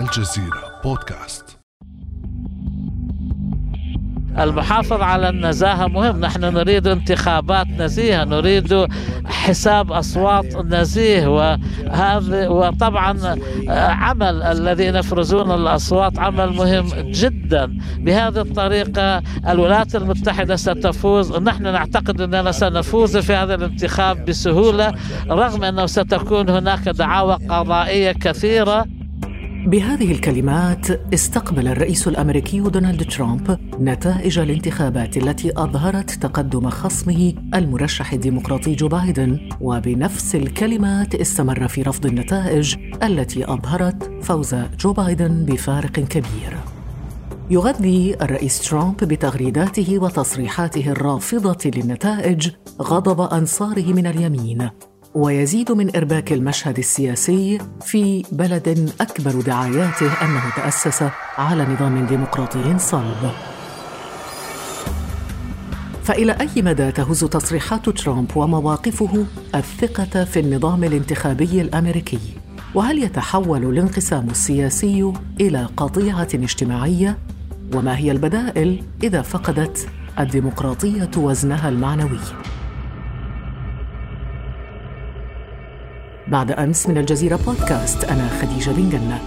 الجزيرة بودكاست. المحافظة على النزاهة مهم. نحن نريد انتخابات نزيهة نريد حساب أصوات نزيه وهذا وطبعا عمل الذين يفرزون الأصوات عمل مهم جدا. بهذه الطريقة الولايات المتحدة ستفوز. نحن نعتقد أننا سنفوز في هذا الانتخاب بسهولة رغم أنه ستكون هناك دعاوى قضائية كثيرة. بهذه الكلمات استقبل الرئيس الأمريكي دونالد ترامب نتائج الانتخابات التي أظهرت تقدم خصمه المرشح الديمقراطي جو بايدن وبنفس الكلمات استمر في رفض النتائج التي أظهرت فوز جو بايدن بفارق كبير. يغذي الرئيس ترامب بتغريداته وتصريحاته الرافضة للنتائج غضب أنصاره من اليمين. ويزيد من إرباك المشهد السياسي في بلد أكبر دعاياته أنه تأسس على نظام ديمقراطي صلب فإلى أي مدى تهز تصريحات ترامب ومواقفه الثقة في النظام الانتخابي الأمريكي؟ وهل يتحول الانقسام السياسي إلى قطيعة اجتماعية؟ وما هي البدائل إذا فقدت الديمقراطية وزنها المعنوي؟ بعد أمس من الجزيرة بودكاست. أنا خديجة بن جنة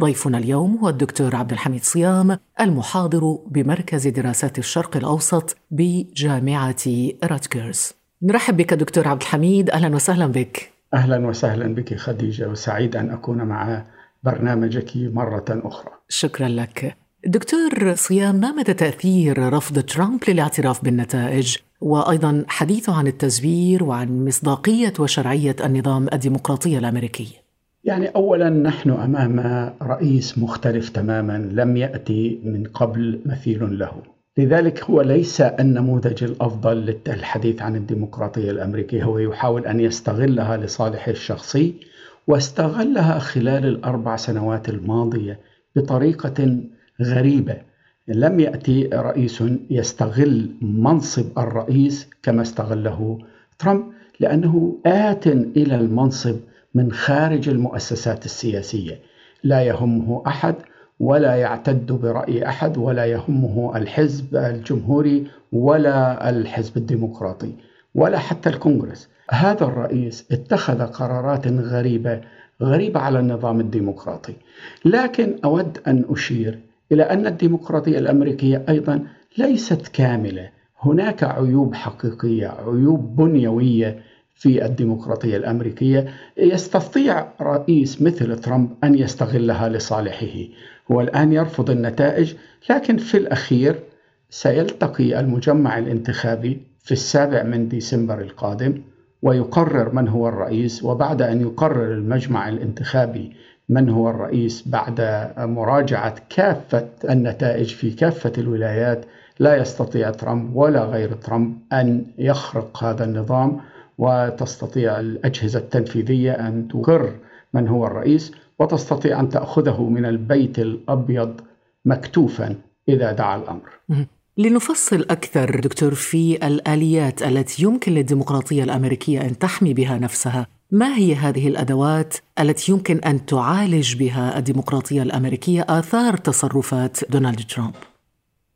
ضيفنا اليوم هو الدكتور عبد الحميد صيام المحاضر بمركز دراسات الشرق الأوسط بجامعة راتجرز نرحب بك دكتور عبد الحميد. أهلا وسهلا بك. أهلا وسهلا بك خديجة وسعيد أن أكون مع برنامجك مرة أخرى. شكرا لك. دكتور صيام ما مدى تأثير رفض ترامب للاعتراف بالنتائج وأيضا حديثه عن التزوير وعن مصداقية وشرعية النظام الديمقراطي الأمريكي. يعني أولا نحن أمام رئيس مختلف تماما لم يأتي من قبل مثيل له. لذلك هو ليس النموذج الأفضل للحديث عن الديمقراطية الأمريكية. هو يحاول أن يستغلها لصالحه الشخصي واستغلها خلال الأربع سنوات الماضية بطريقة غريبة. لم يأتي رئيس يستغل منصب الرئيس كما استغله ترامب لأنه آت إلى المنصب من خارج المؤسسات السياسية. لا يهمه أحد ولا يعتد برأي أحد ولا يهمه الحزب الجمهوري ولا الحزب الديمقراطي ولا حتى الكونغرس. هذا الرئيس اتخذ قرارات غريبة غريبة على النظام الديمقراطي. لكن أود أن أشير إلى أن الديمقراطية الأمريكية أيضا ليست كاملة. هناك عيوب حقيقية عيوب بنيوية في الديمقراطية الأمريكية. يستطيع رئيس مثل ترامب أن يستغلها لصالحه. هو الآن يرفض النتائج لكن في الأخير سيلتقي المجمع الانتخابي في السابع من ديسمبر القادم ويقرر من هو الرئيس وبعد أن يقرر المجمع الانتخابي من هو الرئيس بعد مراجعة كافة النتائج في كافة الولايات؟ لا يستطيع ترامب ولا غير ترامب أن يخرق هذا النظام وتستطيع الأجهزة التنفيذية أن تقر من هو الرئيس وتستطيع أن تأخذه من البيت الأبيض مكتوفا إذا دعا الأمر. لنفصل أكثر دكتور في الآليات التي يمكن للديمقراطية الأمريكية أن تحمي بها نفسها. ما هي هذه الأدوات التي يمكن أن تعالج بها الديمقراطية الأمريكية آثار تصرفات دونالد ترامب؟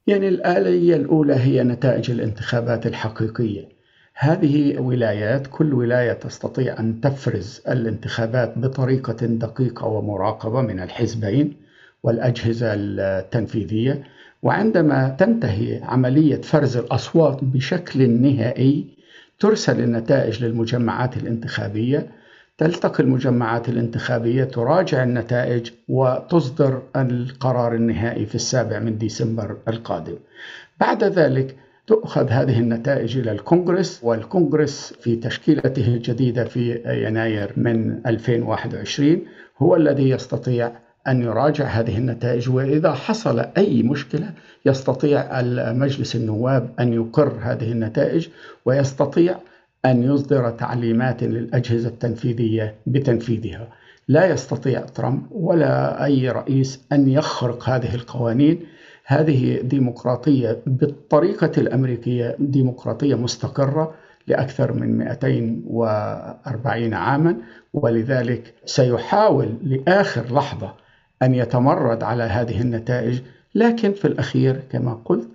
يعني الآلية الأولى هي نتائج الانتخابات الحقيقية. هذه ولايات كل ولاية تستطيع أن تفرز الانتخابات بطريقة دقيقة ومراقبة من الحزبين والأجهزة التنفيذية وعندما تنتهي عملية فرز الأصوات بشكل نهائي ترسل النتائج للمجمعات الانتخابية. تلتقي المجمعات الانتخابية تراجع النتائج وتصدر القرار النهائي في السابع من ديسمبر القادم. بعد ذلك تؤخذ هذه النتائج إلى الكونغرس والكونغرس في تشكيلته الجديدة في يناير من 2021 هو الذي يستطيع أن يراجع هذه النتائج وإذا حصل أي مشكلة يستطيع مجلس النواب أن يقر هذه النتائج ويستطيع أن يصدر تعليمات للأجهزة التنفيذية بتنفيذها. لا يستطيع ترامب ولا أي رئيس أن يخرق هذه القوانين. هذه ديمقراطية بالطريقة الأمريكية ديمقراطية مستقرة لأكثر من 240 عاما ولذلك سيحاول لآخر لحظة أن يتمرد على هذه النتائج لكن في الأخير كما قلت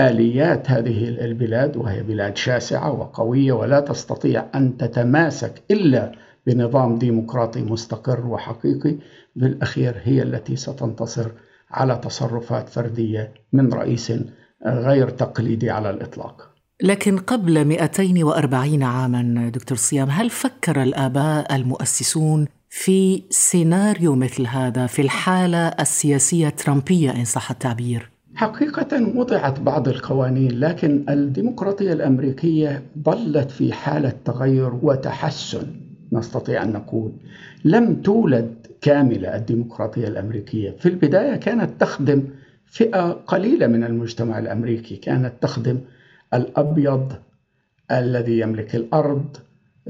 آليات هذه البلاد وهي بلاد شاسعة وقوية ولا تستطيع أن تتماسك إلا بنظام ديمقراطي مستقر وحقيقي بالأخير هي التي ستنتصر على تصرفات فردية من رئيس غير تقليدي على الإطلاق. لكن قبل 240 عاما دكتور صيام هل فكر الآباء المؤسسون في سيناريو مثل هذا في الحالة السياسية الترامبية إن صح التعبير؟ حقيقة وضعت بعض القوانين لكن الديمقراطية الأمريكية ظلت في حالة تغير وتحسن نستطيع أن نقول. لم تولد كاملة الديمقراطية الأمريكية. في البداية كانت تخدم فئة قليلة من المجتمع الأمريكي. كانت تخدم الأبيض الذي يملك الأرض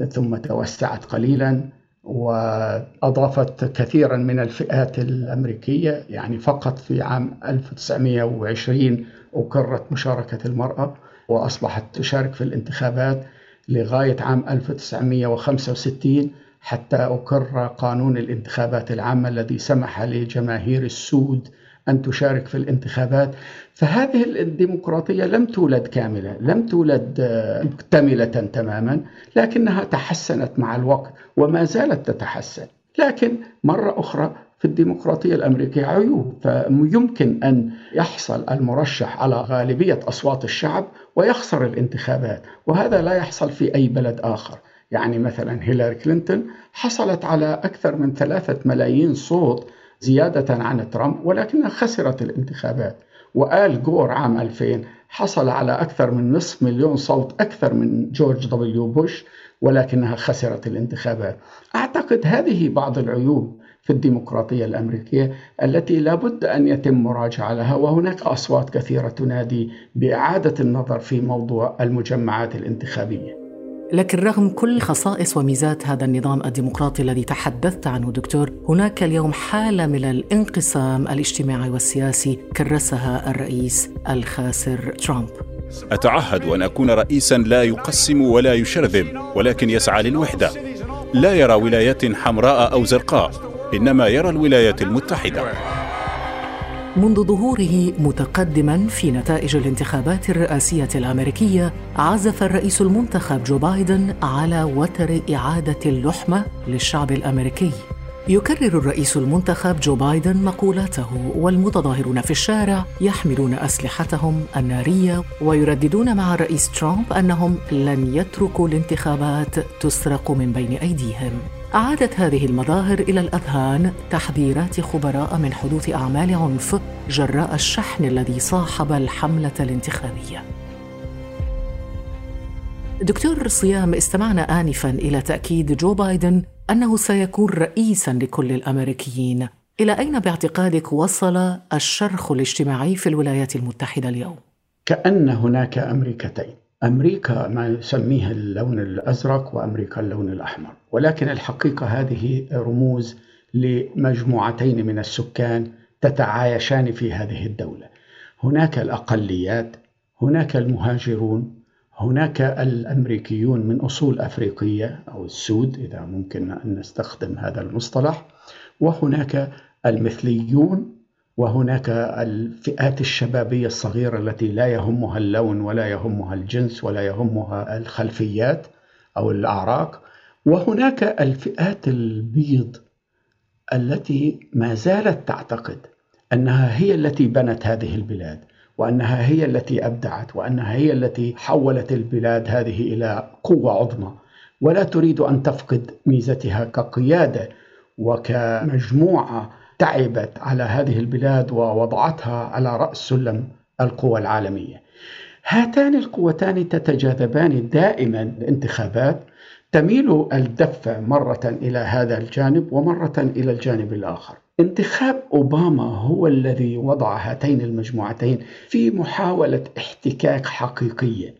ثم توسعت قليلا. وأضافت كثيرا من الفئات الأمريكية يعني فقط في عام 1920 أقرت مشاركة المرأة وأصبحت تشارك في الانتخابات لغاية عام 1965 حتى أقر قانون الانتخابات العامة الذي سمح لجماهير السود أن تشارك في الانتخابات. فهذه الديمقراطية لم تولد كاملة لم تولد مكتملة تماما لكنها تحسنت مع الوقت وما زالت تتحسن. لكن مرة أخرى في الديمقراطية الأمريكية عيوب. فيمكن أن يحصل المرشح على غالبية أصوات الشعب ويخسر الانتخابات وهذا لا يحصل في أي بلد آخر. يعني مثلا هيلاري كلينتون حصلت على أكثر من ثلاثة ملايين صوت زيادة عن ترامب ولكنها خسرت الانتخابات. وآل جور عام 2000 حصل على أكثر من نصف مليون صوت أكثر من جورج دبليو بوش ولكنها خسرت الانتخابات. أعتقد هذه بعض العيوب في الديمقراطية الأمريكية التي لابد أن يتم مراجعة لها وهناك أصوات كثيرة تنادي بإعادة النظر في موضوع المجمعات الانتخابية. لكن رغم كل خصائص وميزات هذا النظام الديمقراطي الذي تحدثت عنه دكتور هناك اليوم حالة من الانقسام الاجتماعي والسياسي كرسها الرئيس الخاسر ترامب. أتعهد أن أكون رئيسا لا يقسم ولا يشرذم ولكن يسعى للوحدة. لا يرى ولايات حمراء أو زرقاء إنما يرى الولايات المتحدة. منذ ظهوره متقدما في نتائج الانتخابات الرئاسية الأمريكية عزف الرئيس المنتخب جو بايدن على وتر إعادة اللحمة للشعب الأمريكي. يكرر الرئيس المنتخب جو بايدن مقولاته والمتظاهرون في الشارع يحملون أسلحتهم النارية ويرددون مع الرئيس ترامب أنهم لن يتركوا الانتخابات تسرق من بين أيديهم. أعادت هذه المظاهر إلى الأذهان تحذيرات خبراء من حدوث أعمال عنف جراء الشحن الذي صاحب الحملة الانتخابية. دكتور صيام استمعنا آنفا إلى تأكيد جو بايدن أنه سيكون رئيسا لكل الأمريكيين. إلى أين باعتقادك وصل الشرخ الاجتماعي في الولايات المتحدة اليوم؟ كأن هناك أمريكتين أمريكا ما يسميها اللون الأزرق وأمريكا اللون الأحمر. ولكن الحقيقة هذه رموز لمجموعتين من السكان تتعايشان في هذه الدولة. هناك الأقليات هناك المهاجرون هناك الأمريكيون من أصول أفريقية أو السود إذا ممكن أن نستخدم هذا المصطلح وهناك المثليون وهناك الفئات الشبابية الصغيرة التي لا يهمها اللون ولا يهمها الجنس ولا يهمها الخلفيات أو الأعراق. وهناك الفئات البيض التي ما زالت تعتقد أنها هي التي بنت هذه البلاد وأنها هي التي أبدعت وأنها هي التي حولت البلاد هذه إلى قوة عظمى. ولا تريد أن تفقد ميزتها كقيادة وكمجموعة تعبت على هذه البلاد ووضعتها على رأس سلم القوى العالمية. هاتان القوتان تتجاذبان دائما الانتخابات تميل الدفة مرة إلى هذا الجانب ومرة إلى الجانب الآخر. انتخاب أوباما هو الذي وضع هاتين المجموعتين في محاولة احتكاك حقيقية.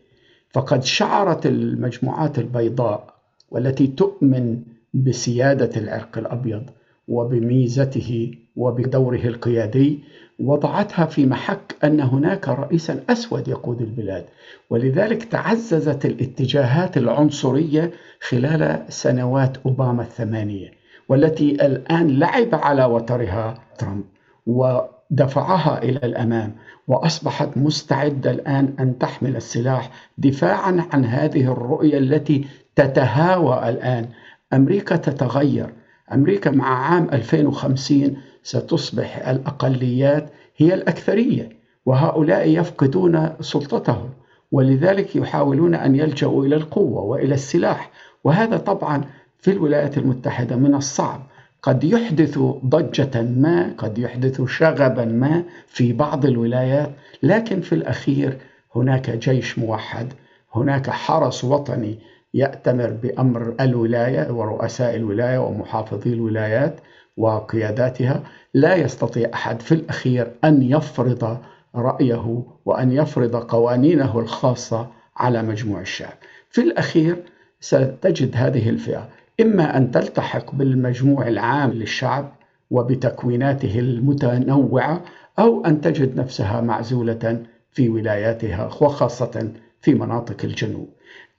فقد شعرت المجموعات البيضاء والتي تؤمن بسيادة العرق الأبيض وبميزته وبدوره القيادي وضعتها في محك أن هناك رئيسا أسود يقود البلاد. ولذلك تعززت الاتجاهات العنصرية خلال سنوات أوباما الثمانية والتي الآن لعب على وترها ترامب ودفعها إلى الأمام وأصبحت مستعدة الآن أن تحمل السلاح دفاعا عن هذه الرؤية التي تتهاوى الآن. أمريكا تتغير أمريكا مع عام 2050 ستصبح الأقليات هي الأكثرية وهؤلاء يفقدون سلطتهم ولذلك يحاولون أن يلجأوا إلى القوة وإلى السلاح. وهذا طبعا في الولايات المتحدة من الصعب. قد يحدث ضجة ما قد يحدث شغبا ما في بعض الولايات لكن في الأخير هناك جيش موحد هناك حرس وطني يأتمر بأمر الولاية ورؤساء الولاية ومحافظي الولايات وقياداتها. لا يستطيع أحد في الأخير أن يفرض رأيه وأن يفرض قوانينه الخاصة على مجموع الشعب. في الأخير ستجد هذه الفئة إما أن تلتحق بالمجموع العام للشعب وبتكويناته المتنوعة أو أن تجد نفسها معزولة في ولاياتها وخاصة في مناطق الجنوب.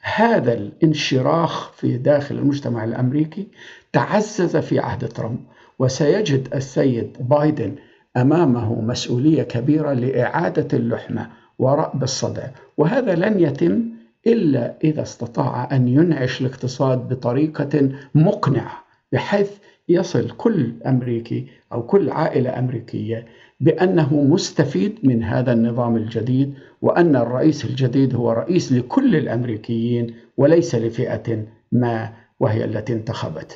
هذا الانشراخ في داخل المجتمع الأمريكي تعزز في عهد ترامب وسيجد السيد بايدن أمامه مسؤولية كبيرة لإعادة اللحمه ورأب الصدع. وهذا لن يتم إلا إذا استطاع أن ينعش الاقتصاد بطريقة مقنعة بحيث يصل كل أمريكي أو كل عائلة أمريكية بأنه مستفيد من هذا النظام الجديد وأن الرئيس الجديد هو رئيس لكل الأمريكيين وليس لفئة ما وهي التي انتخبته.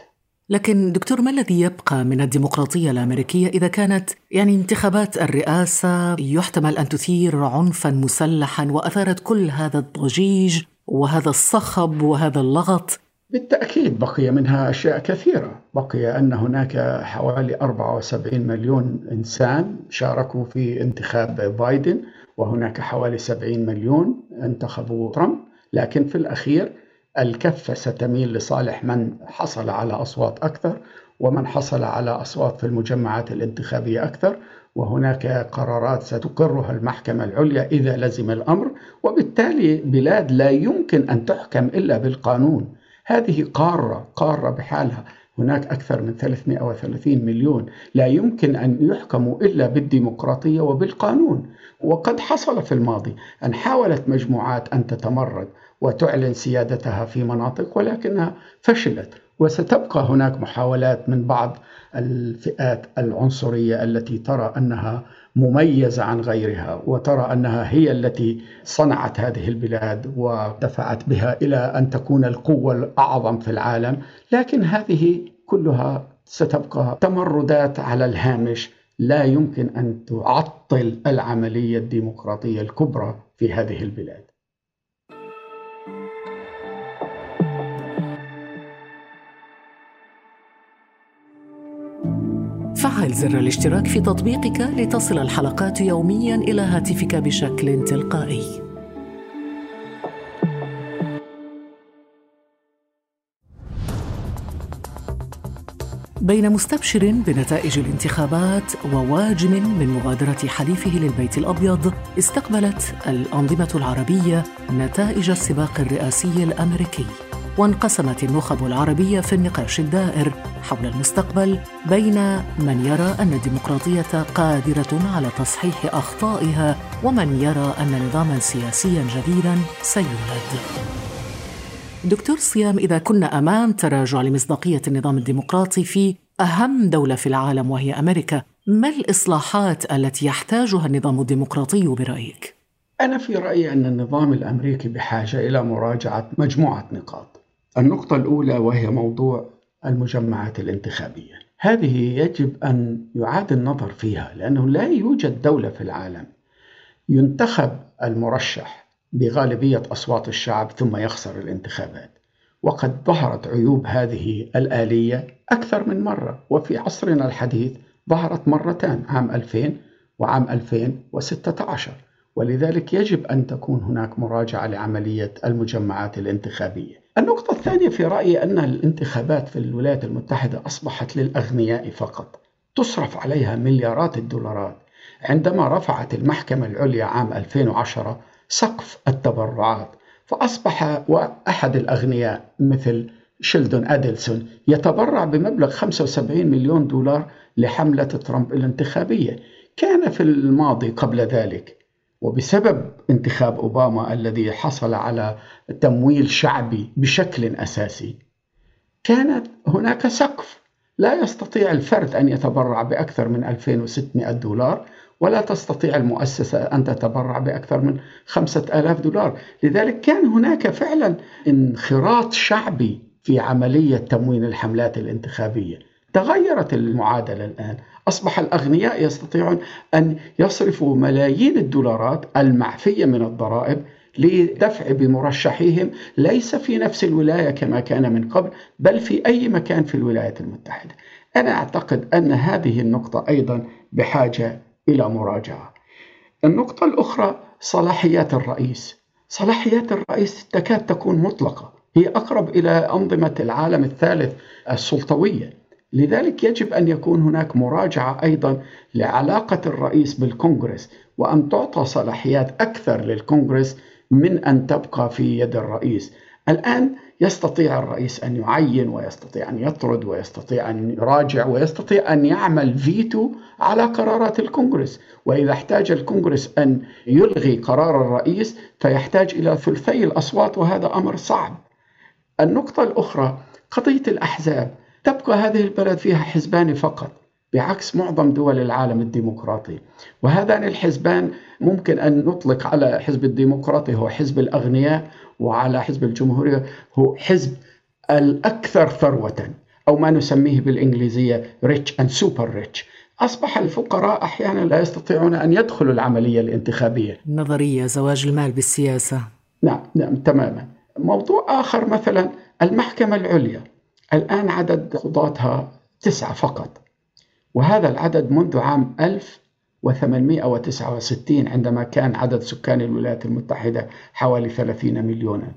لكن دكتور ما الذي يبقى من الديمقراطية الأمريكية إذا كانت يعني انتخابات الرئاسة يحتمل أن تثير عنفا مسلحا وأثارت كل هذا الضجيج وهذا الصخب وهذا اللغط بالتأكيد بقي منها أشياء كثيرة. بقي أن هناك حوالي 74 مليون إنسان شاركوا في انتخاب بايدن وهناك حوالي 70 مليون انتخبوا ترامب. لكن في الأخير الكفة ستميل لصالح من حصل على أصوات أكثر ومن حصل على أصوات في المجمعات الانتخابية أكثر. وهناك قرارات ستقرها المحكمة العليا إذا لزم الأمر. وبالتالي بلاد لا يمكن أن تحكم إلا بالقانون. هذه قارة قارة بحالها. هناك أكثر من 330 مليون. لا يمكن أن يحكموا إلا بالديمقراطية وبالقانون. وقد حصل في الماضي أن حاولت مجموعات أن تتمرد وتعلن سيادتها في مناطق ولكنها فشلت. وستبقى هناك محاولات من بعض الفئات العنصرية التي ترى أنها مميزة عن غيرها وترى أنها هي التي صنعت هذه البلاد ودفعت بها إلى أن تكون القوة الأعظم في العالم. لكن هذه كلها ستبقى تمردات على الهامش. لا يمكن أن تعطل العملية الديمقراطية الكبرى في هذه البلاد. فعل زر الاشتراك في تطبيقك لتصل الحلقات يوميا إلى هاتفك بشكل تلقائي. بين مستبشر بنتائج الانتخابات وواجم من مغادرة حليفه للبيت الأبيض استقبلت الأنظمة العربية نتائج السباق الرئاسي الأمريكي وانقسمت النخب العربية في النقاش الدائر حول المستقبل بين من يرى أن الديمقراطية قادرة على تصحيح أخطائها ومن يرى أن نظاما سياسيا جديدا سيولد. دكتور صيام إذا كنا أمام تراجع لمصداقية النظام الديمقراطي في أهم دولة في العالم وهي أمريكا ما الإصلاحات التي يحتاجها النظام الديمقراطي برأيك؟ أنا في رأيي أن النظام الأمريكي بحاجة إلى مراجعة مجموعة نقاط. النقطة الأولى وهي موضوع المجمعات الانتخابية. هذه يجب أن يعاد النظر فيها لأنه لا يوجد دولة في العالم ينتخب المرشح بغالبية أصوات الشعب ثم يخسر الانتخابات. وقد ظهرت عيوب هذه الآلية أكثر من مرة وفي عصرنا الحديث ظهرت مرتان عام 2000 وعام 2016 ولذلك يجب أن تكون هناك مراجعة لعملية المجمعات الانتخابية. النقطة الثانية في رأيي أن الانتخابات في الولايات المتحدة أصبحت للأغنياء فقط. تصرف عليها مليارات الدولارات. عندما رفعت المحكمة العليا عام 2010 سقف التبرعات فأصبح أحد الأغنياء مثل شيلدون أدلسون يتبرع بمبلغ 75 مليون دولار لحملة ترامب الانتخابية. كان في الماضي قبل ذلك وبسبب انتخاب أوباما الذي حصل على تمويل شعبي بشكل أساسي كانت هناك سقف لا يستطيع الفرد أن يتبرع بأكثر من 2600 دولار ولا تستطيع المؤسسة أن تتبرع بأكثر من خمسة آلاف دولار. لذلك كان هناك فعلا انخراط شعبي في عملية تموين الحملات الانتخابية. تغيرت المعادلة الآن. أصبح الأغنياء يستطيعون أن يصرفوا ملايين الدولارات المعفية من الضرائب لدفع بمرشحيهم ليس في نفس الولاية كما كان من قبل بل في أي مكان في الولايات المتحدة. أنا أعتقد أن هذه النقطة أيضا بحاجة إلى مراجعة. النقطة الأخرى صلاحيات الرئيس. صلاحيات الرئيس تكاد تكون مطلقة. هي أقرب إلى أنظمة العالم الثالث السلطوية. لذلك يجب أن يكون هناك مراجعة أيضا لعلاقة الرئيس بالكونغرس وأن تعطى صلاحيات أكثر للكونغرس من أن تبقى في يد الرئيس. الآن يستطيع الرئيس أن يعين ويستطيع أن يطرد ويستطيع أن يراجع ويستطيع أن يعمل فيتو على قرارات الكونغرس، وإذا احتاج الكونغرس أن يلغي قرار الرئيس فيحتاج إلى ثلثي الأصوات وهذا أمر صعب. النقطة الأخرى قضية الأحزاب تبقى هذه البلد فيها حزبان فقط بعكس معظم دول العالم الديمقراطي. وهذان الحزبان ممكن أن نطلق على حزب الديمقراطي هو حزب الأغنياء وعلى حزب الجمهورية هو حزب الأكثر ثروة أو ما نسميه بالإنجليزية rich and super rich. أصبح الفقراء أحيانا لا يستطيعون أن يدخلوا العملية الانتخابية. نظرية زواج المال بالسياسة. نعم نعم تماما. موضوع آخر مثلا المحكمة العليا. الآن عدد قضاتها تسعة فقط وهذا العدد منذ عام 1869 عندما كان عدد سكان الولايات المتحدة حوالي 30 مليونا.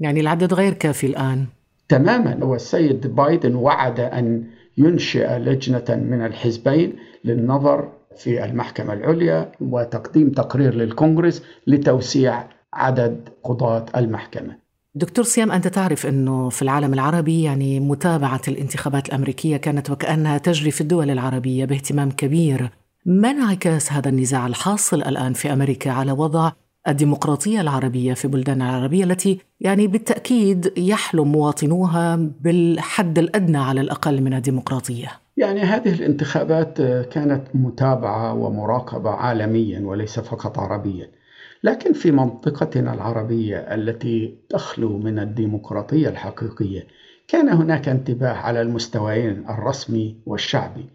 يعني العدد غير كافي الآن. تماما والسيد بايدن وعد أن ينشئ لجنة من الحزبين للنظر في المحكمة العليا وتقديم تقرير للكونغرس لتوسيع عدد قضاة المحكمة. دكتور سيام أنت تعرف أنه في العالم العربي يعني متابعة الانتخابات الأمريكية كانت وكأنها تجري في الدول العربية باهتمام كبير. ما انعكاس هذا النزاع الحاصل الآن في أمريكا على وضع الديمقراطية العربية في بلدان العربية التي يعني بالتأكيد يحلم مواطنوها بالحد الأدنى على الأقل من الديمقراطية؟ يعني هذه الانتخابات كانت متابعة ومراقبة عالميا وليس فقط عربيا. لكن في منطقتنا العربية التي تخلو من الديمقراطية الحقيقية كان هناك انتباه على المستويين الرسمي والشعبي.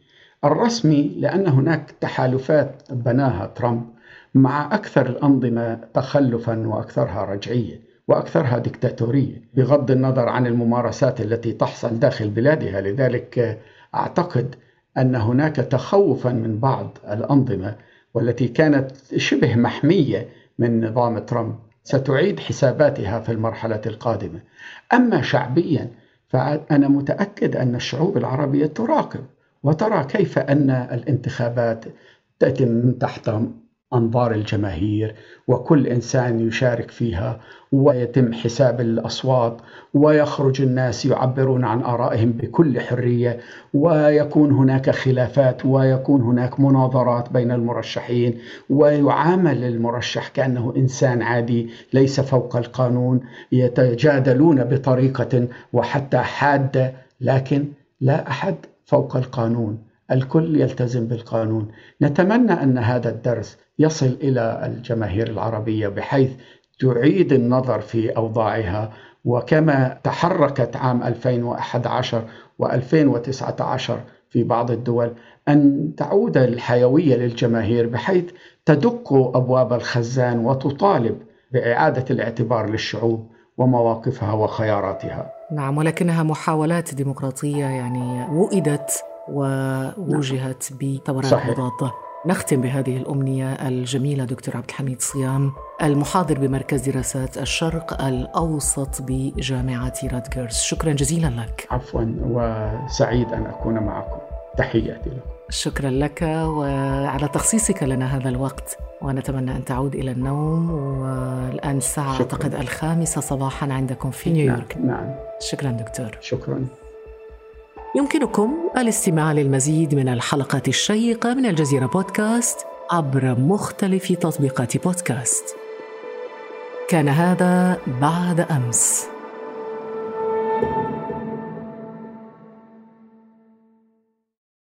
الرسمي لأن هناك تحالفات بناها ترامب مع أكثر الأنظمة تخلفا وأكثرها رجعية وأكثرها دكتاتورية بغض النظر عن الممارسات التي تحصل داخل بلادها. لذلك أعتقد أن هناك تخوفا من بعض الأنظمة والتي كانت شبه محمية من نظام ترامب. ستعيد حساباتها في المرحلة القادمة. أما شعبيا فأنا متأكد أن الشعوب العربية تراقب وترى كيف أن الانتخابات تتم تحت أنظار الجماهير وكل إنسان يشارك فيها ويتم حساب الأصوات ويخرج الناس يعبرون عن آرائهم بكل حرية ويكون هناك خلافات ويكون هناك مناظرات بين المرشحين ويعامل المرشح كأنه إنسان عادي ليس فوق القانون يتجادلون بطريقة وحتى حادة لكن لا أحد فوق القانون. الكل يلتزم بالقانون نتمنى أن هذا الدرس يصل إلى الجماهير العربية بحيث تعيد النظر في أوضاعها وكما تحركت عام 2011 و2019 في بعض الدول أن تعود الحيوية للجماهير بحيث تدق أبواب الخزان وتطالب بإعادة الاعتبار للشعوب ومواقفها وخياراتها. نعم ولكنها محاولات ديمقراطية يعني وئدت ووجهت بثورات مضاده. نختم بهذه الأمنية الجميلة دكتور عبد الحميد صيام المحاضر بمركز دراسات الشرق الأوسط بجامعة راتجرز شكرا جزيلا لك. عفوا وسعيد أن أكون معكم. تحياتي لكم. شكرا لك وعلى تخصيصك لنا هذا الوقت ونتمنى أن تعود إلى النوم والآن الساعة شكرا. أعتقد الخامسة صباحا عندكم في نيويورك. نعم, نعم. شكرا دكتور. شكرا. يمكنكم الاستماع للمزيد من الحلقات الشيقة من الجزيرة بودكاست عبر مختلف تطبيقات بودكاست. كان هذا بعد أمس.